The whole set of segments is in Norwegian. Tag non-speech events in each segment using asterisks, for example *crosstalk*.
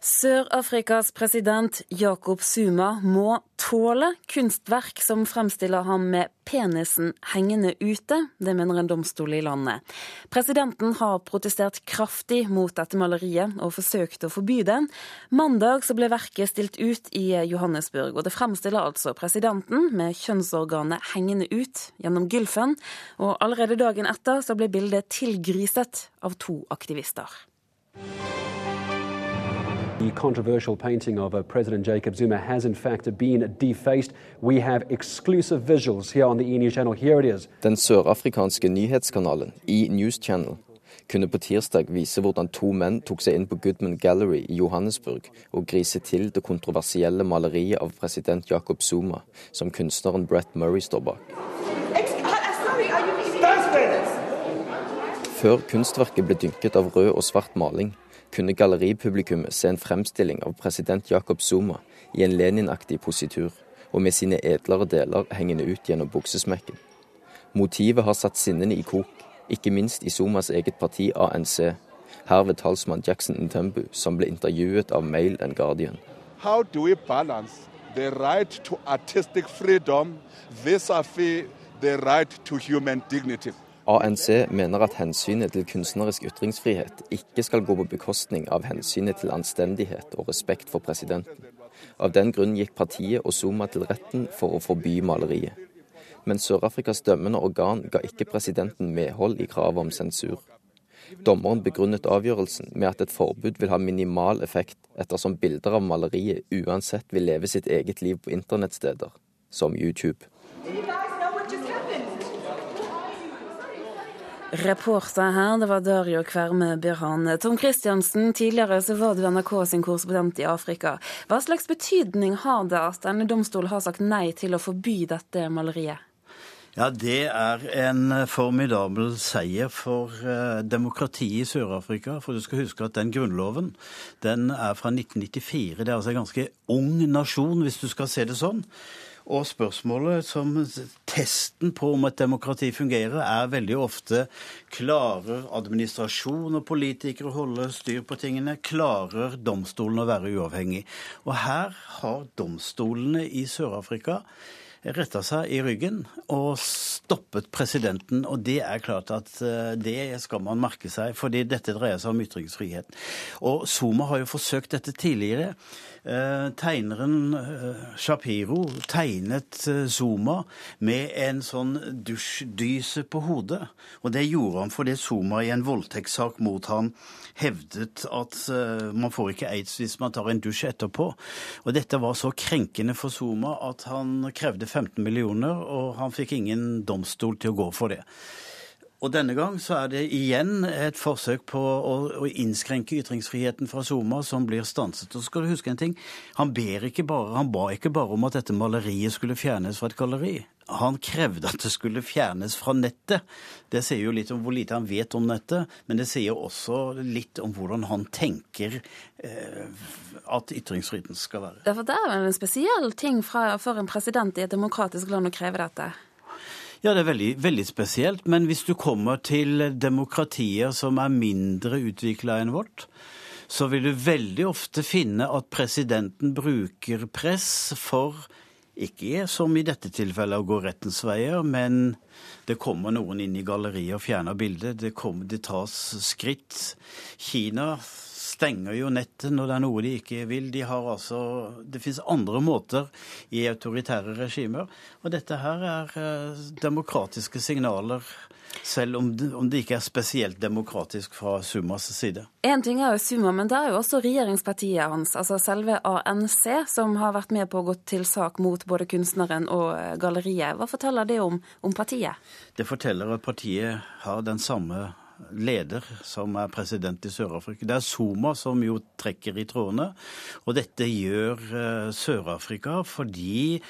Sør-Afrikas president Jacob Zuma må tåle kunstverk som fremstiller ham med penisen hengende ute. Det mener en domstol i landet. Presidenten har protestert kraftig mot dette maleriet og forsøkt å forby det. Mandag ble verket stilt ut i Johannesburg, og det fremstiller altså presidenten med kjønnsorganet hengende ut gjennom gylfen. Og allerede dagen etter ble bildet tilgriset av to aktivister. The controversial painting of uh, President Jacob Zuma has in fact been defaced. We have exclusive visuals here on the E News channel. Here it is. Den sørafrikanske nyhetskanalen E News Channel kunne på tirsdag vise hvordan to menn tok seg inn på Goodman Gallery i Johannesburg og griset til det kontroversielle maleriet av president Jacob Zuma, som kunstneren Brett Murray står bak. Før kunstverket ble dynket av rød og svart maling, kunne galleripublikummet se en fremstilling av president Jacob Zuma i en Lenin-aktig positur, og med sine edlere deler hengende ut gjennom buksesmekken. Motivet har satt sinnene i kok, ikke minst i Zumas eget parti ANC, her ved talsmann Jackson Ntembu, som ble intervjuet av Mail and Guardian. How do we balance the right to artistic vis-à-vis the right to human dignity? ANC mener at hensynet til kunstnerisk ytringsfrihet ikke skal gå på bekostning av hensynet til anstendighet og respekt for presidenten. Av den grunn gikk partiet og Zuma til retten for å forby maleriet. Men Sør-Afrikas dømmende organ ga ikke presidenten medhold i kravet om sensur. Dommeren begrunnet avgjørelsen med at et forbud vil ha minimal effekt, ettersom bilder av maleriet uansett vil leve sitt eget liv på internettsteder, som YouTube. Reporter her, det var Dario Kverme Birhane. Tom Christiansen, tidligere så var du NRK sin korrespondent i Afrika. Hva slags betydning har det at denne domstolen har sagt nei til å forby dette maleriet? Ja, Det er en formidabel seier for eh, demokratiet i Sør-Afrika. For du skal huske at den grunnloven den er fra 1994. Det er altså en ganske ung nasjon, hvis du skal se det sånn. Og spørsmålet som testen på om et demokrati fungerer, er veldig ofte klarer administrasjon og politikere å holde styr på tingene? Klarer domstolene å være uavhengig? Og her har domstolene i Sør-Afrika retta seg i ryggen og stoppet presidenten. Og det er klart at det skal man merke seg, fordi dette dreier seg om ytringsfrihet. Og Zuma har jo forsøkt dette tidligere. Tegneren Shapiro tegnet Zuma med en sånn dusjdyse på hodet. Og det gjorde han fordi Zuma i en voldtektssak mot han hevdet at man får ikke aids hvis man tar en dusj etterpå. Og dette var så krenkende for Zuma at han krevde 15 millioner, og han fikk ingen domstol til å gå for det. Og denne gang så er det igjen et forsøk på å, å innskrenke ytringsfriheten fra Zuma som blir stanset. Og så skal du huske en ting. Han, ber ikke bare, han ba ikke bare om at dette maleriet skulle fjernes fra et galleri. Han krevde at det skulle fjernes fra nettet. Det sier jo litt om hvor lite han vet om nettet, men det sier også litt om hvordan han tenker eh, at ytringsfriheten skal være. Ja, for Det er vel en spesiell ting fra, for en president i et demokratisk land å kreve dette? Ja, det er veldig, veldig, spesielt. Men hvis du kommer til demokratier som er mindre utvikla enn vårt, så vil du veldig ofte finne at presidenten bruker press for ikke som i dette tilfellet å gå rettens veier, men det kommer noen inn i galleriet og fjerner bildet. Det, kommer, det tas skritt. Kina stenger jo nettet når det er noe de ikke vil. De har altså, det finnes andre måter i autoritære regimer. Og dette her er eh, demokratiske signaler, selv om det, om det ikke er spesielt demokratisk fra Sumas side. En ting er jo Suma, men det er jo også regjeringspartiet hans, altså selve ANC, som har vært med på å gå til sak mot både kunstneren og galleriet. Hva forteller det om, om partiet? Det forteller at partiet har den samme leder som er president i Sør-Afrika. Det er Zuma som jo trekker i trådene. Og dette gjør Sør-Afrika fordi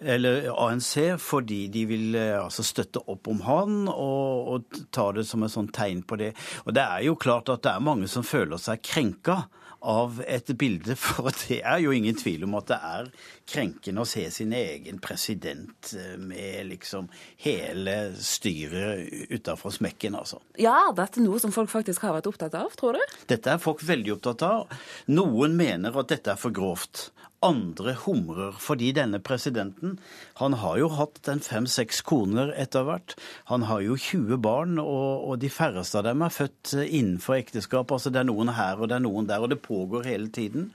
eller ANC fordi de vil altså, støtte opp om han og, og ta det som et sånn tegn på det. Og det er jo klart at det er mange som føler seg krenka av et bilde, *laughs* for det er jo ingen tvil om at det er krenkende å se sin egen president eh, med liksom hele styret utafor smekken, altså. Ja, dette er noe som folk faktisk har vært opptatt av, tror du? Dette er folk veldig opptatt av. Noen mener at dette er for grovt. Andre humrer fordi denne presidenten han har jo hatt en fem-seks koner etter hvert. Han har jo 20 barn, og, og, de færreste av dem er født innenfor ekteskap. Altså det er noen her og det er noen der, og det pågår hele tiden.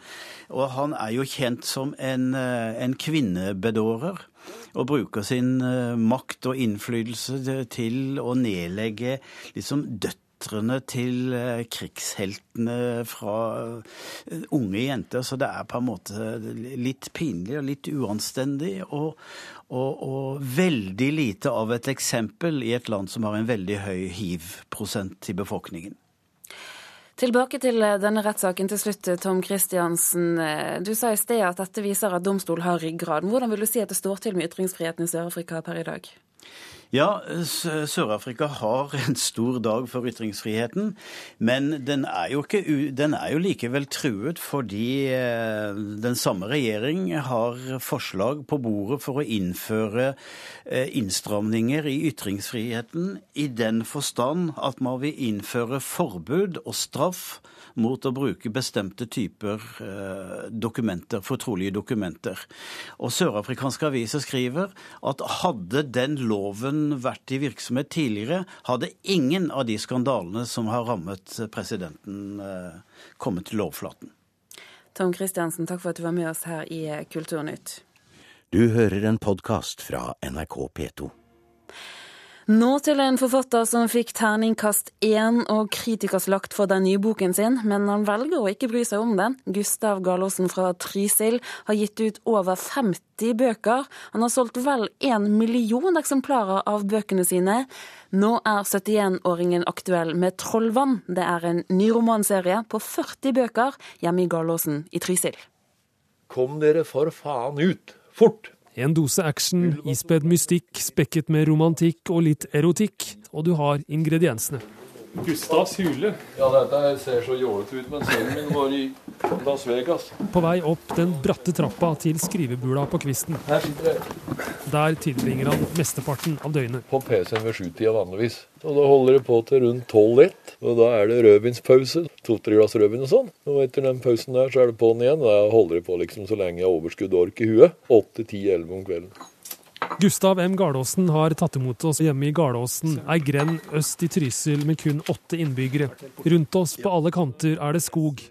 Og han er jo kjent som en, en kvinnebedårer og bruker sin eh, makt og innflytelse til å nedlegge liksom dødt døtrene til eh, krigsheltene fra eh, unge jenter. Så det er på en måte litt pinlig og litt uanstendig. Og, og, og veldig lite av et eksempel i et land som har en veldig høy hiv-prosent i befolkningen. Tilbake til eh, denne rettssaken til slutt, Tom Christiansen. Du sa i sted at dette viser at domstolen har ryggrad. Hvordan vil du si at det står til med ytringsfriheten i Sør-Afrika per i dag? Ja, Sør-Afrika har en stor dag for ytringsfriheten. Men den er, jo ikke, den er jo likevel truet fordi eh, den samme regjering har forslag på bordet for å innføre eh, innstramninger i ytringsfriheten i den forstand at man vil innføre forbud og straff mot å bruke bestemte typer eh, dokumenter, fortrolige dokumenter. Og sørafrikanske aviser skriver at hadde den loven vært i virksomhet tidligere, hadde ingen av de skandalene som har rammet presidenten, eh, kommet til lovflaten. Tom Kristiansen, takk for at du var med oss her i Kulturnytt. Du hører en podkast fra NRK P2. Nå til en forfatter som fikk terningkast én og kritikerslakt for den nye boken sin, men han velger å ikke bry seg om den. Gustav Gallosen fra Trysil har gitt ut over 50 bøker. Han har solgt vel én million eksemplarer av bøkene sine. Nå er 71-åringen aktuell med 'Trollvann'. Det er en ny romanserie på 40 bøker hjemme i Gallosen i Trysil. Kom dere for faen ut! Fort! En dose action, ispedd mystikk, spekket med romantikk og litt erotikk, og du har ingrediensene. Gustavs hule. Ja, dette ser så jålete ut, men sønnen min var i Las Vegas. På vei opp den bratte trappa til skrivebula på kvisten. Her sitter jeg. Der tilbringer han mesteparten av døgnet. På PC-en ved sjutida vanligvis. Og da holder det på til rundt tolv-ett. Og da er det rødvinspause. To-tre glass rødvin og sånn. Og etter den pausen der så er det på'n igjen. Da holder det på liksom så lenge jeg har overskudd og ork i huet. Åtte, ti, elleve om kvelden. Gustav M. Garlåsen har tatt imot oss hjemme i Garlåsen, ei grend øst i Trysil med kun åtte innbyggere. Rundt oss på alle kanter er det skog.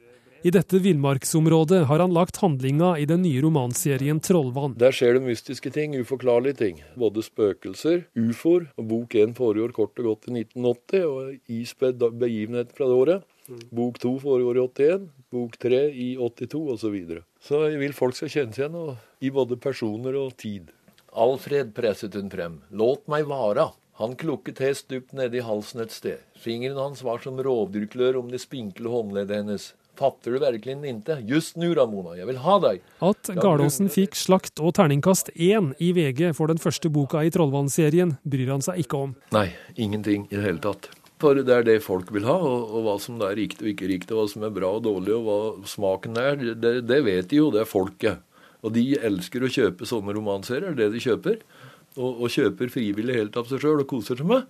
I dette villmarksområdet har han lagt handlinga i den nye romanserien 'Trollvann'. Der skjer det mystiske ting, uforklarlige ting. Både spøkelser, ufoer. og Bok én foregår kort og godt i 1980, og ispedd begivenhet fra det året. Bok to foregår i 81, bok tre i 82 osv. Så, videre. så jeg vil folk skal kjennes igjen igjen i både personer og tid. Alfred presset hun frem. Låt meg vara. Han klukket hest dypt i halsen et sted. Fingeren hans var som rovdyrklør om det spinkle håndleddet hennes. Fatter du virkelig inte? Just nu, Ramona, jeg vil ha deg. At Garlåsen fikk slakt og terningkast én i VG for den første boka i Trollvann-serien, bryr han seg ikke om. Nei, ingenting i det hele tatt. For det er det folk vil ha, og, og hva som er riktig og ikke riktig, hva som er bra og dårlig, og hva smaken er, det, det vet de jo, det er folket. Og de elsker å kjøpe sånne romanserier, det de kjøper. Og, og kjøper frivillig helt av seg sjøl og koser seg med.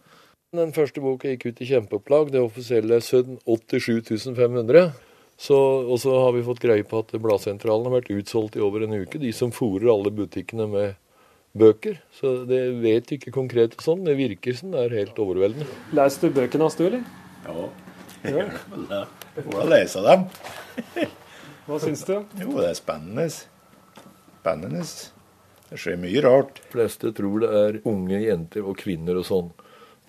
Den første boka gikk ut i kjempeopplag. Det offisielle er 87 500. Så, og så har vi fått greie på at Bladsentralen har vært utsolgt i over en uke. De som fòrer alle butikkene med bøker. Så det vet ikke konkret og sånn. Det virker som det er helt overveldende. Leser du bøkene hans, du, eller? Ja, det. Hvordan leser dem? Hva syns du? Jo, det er spennende spennende. Det skjer mye rart. De fleste tror det er unge jenter og kvinner og sånn.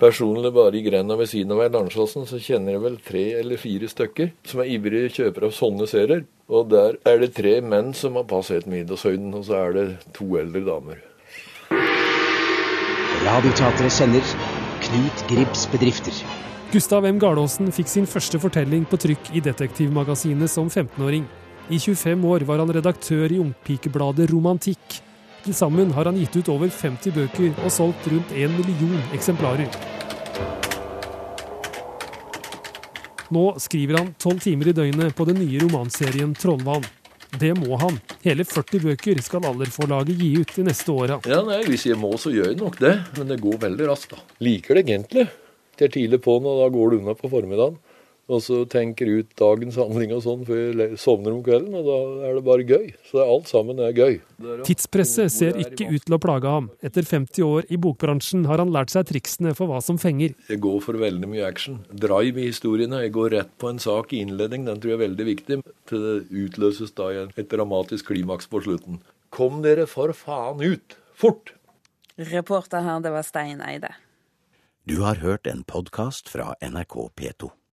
Personlig bare i grenda ved siden av meg Landslassen så kjenner jeg vel tre eller fire stykker som er ivrige kjøpere av sånne serier. Og der er det tre menn som har passert middagshøyden, og så er det to eldre damer. Radioteatret sender Knut Gribs bedrifter. Gustav M. Garlåsen fikk sin første fortelling på trykk i Detektivmagasinet som 15-åring. I 25 år var han redaktør i ungpikebladet Romantikk. Til sammen har han gitt ut over 50 bøker og solgt rundt 1 million eksemplarer. Nå skriver han tolv timer i døgnet på den nye romanserien 'Trollvann'. Det må han. Hele 40 bøker skal Aller-forlaget gi ut de neste åra. Ja, Hvis jeg må, så gjør jeg nok det. Men det går veldig raskt, da. Liker det egentlig. Det er tidlig på'n, og da går det unna på formiddagen. Og så tenker ut dagens handling og sånn før jeg sovner om kvelden, og da er det bare gøy. Så alt sammen er gøy. Tidspresset ser ikke ut til å plage ham. Etter 50 år i bokbransjen har han lært seg triksene for hva som fenger. Jeg går for veldig mye action. Drive i historiene. Jeg går rett på en sak i innledning. Den tror jeg er veldig viktig. Til det utløses da et dramatisk klimaks på slutten. Kom dere for faen ut! Fort! Reporter her, det var Stein Eide. Du har hørt en podkast fra NRK P2.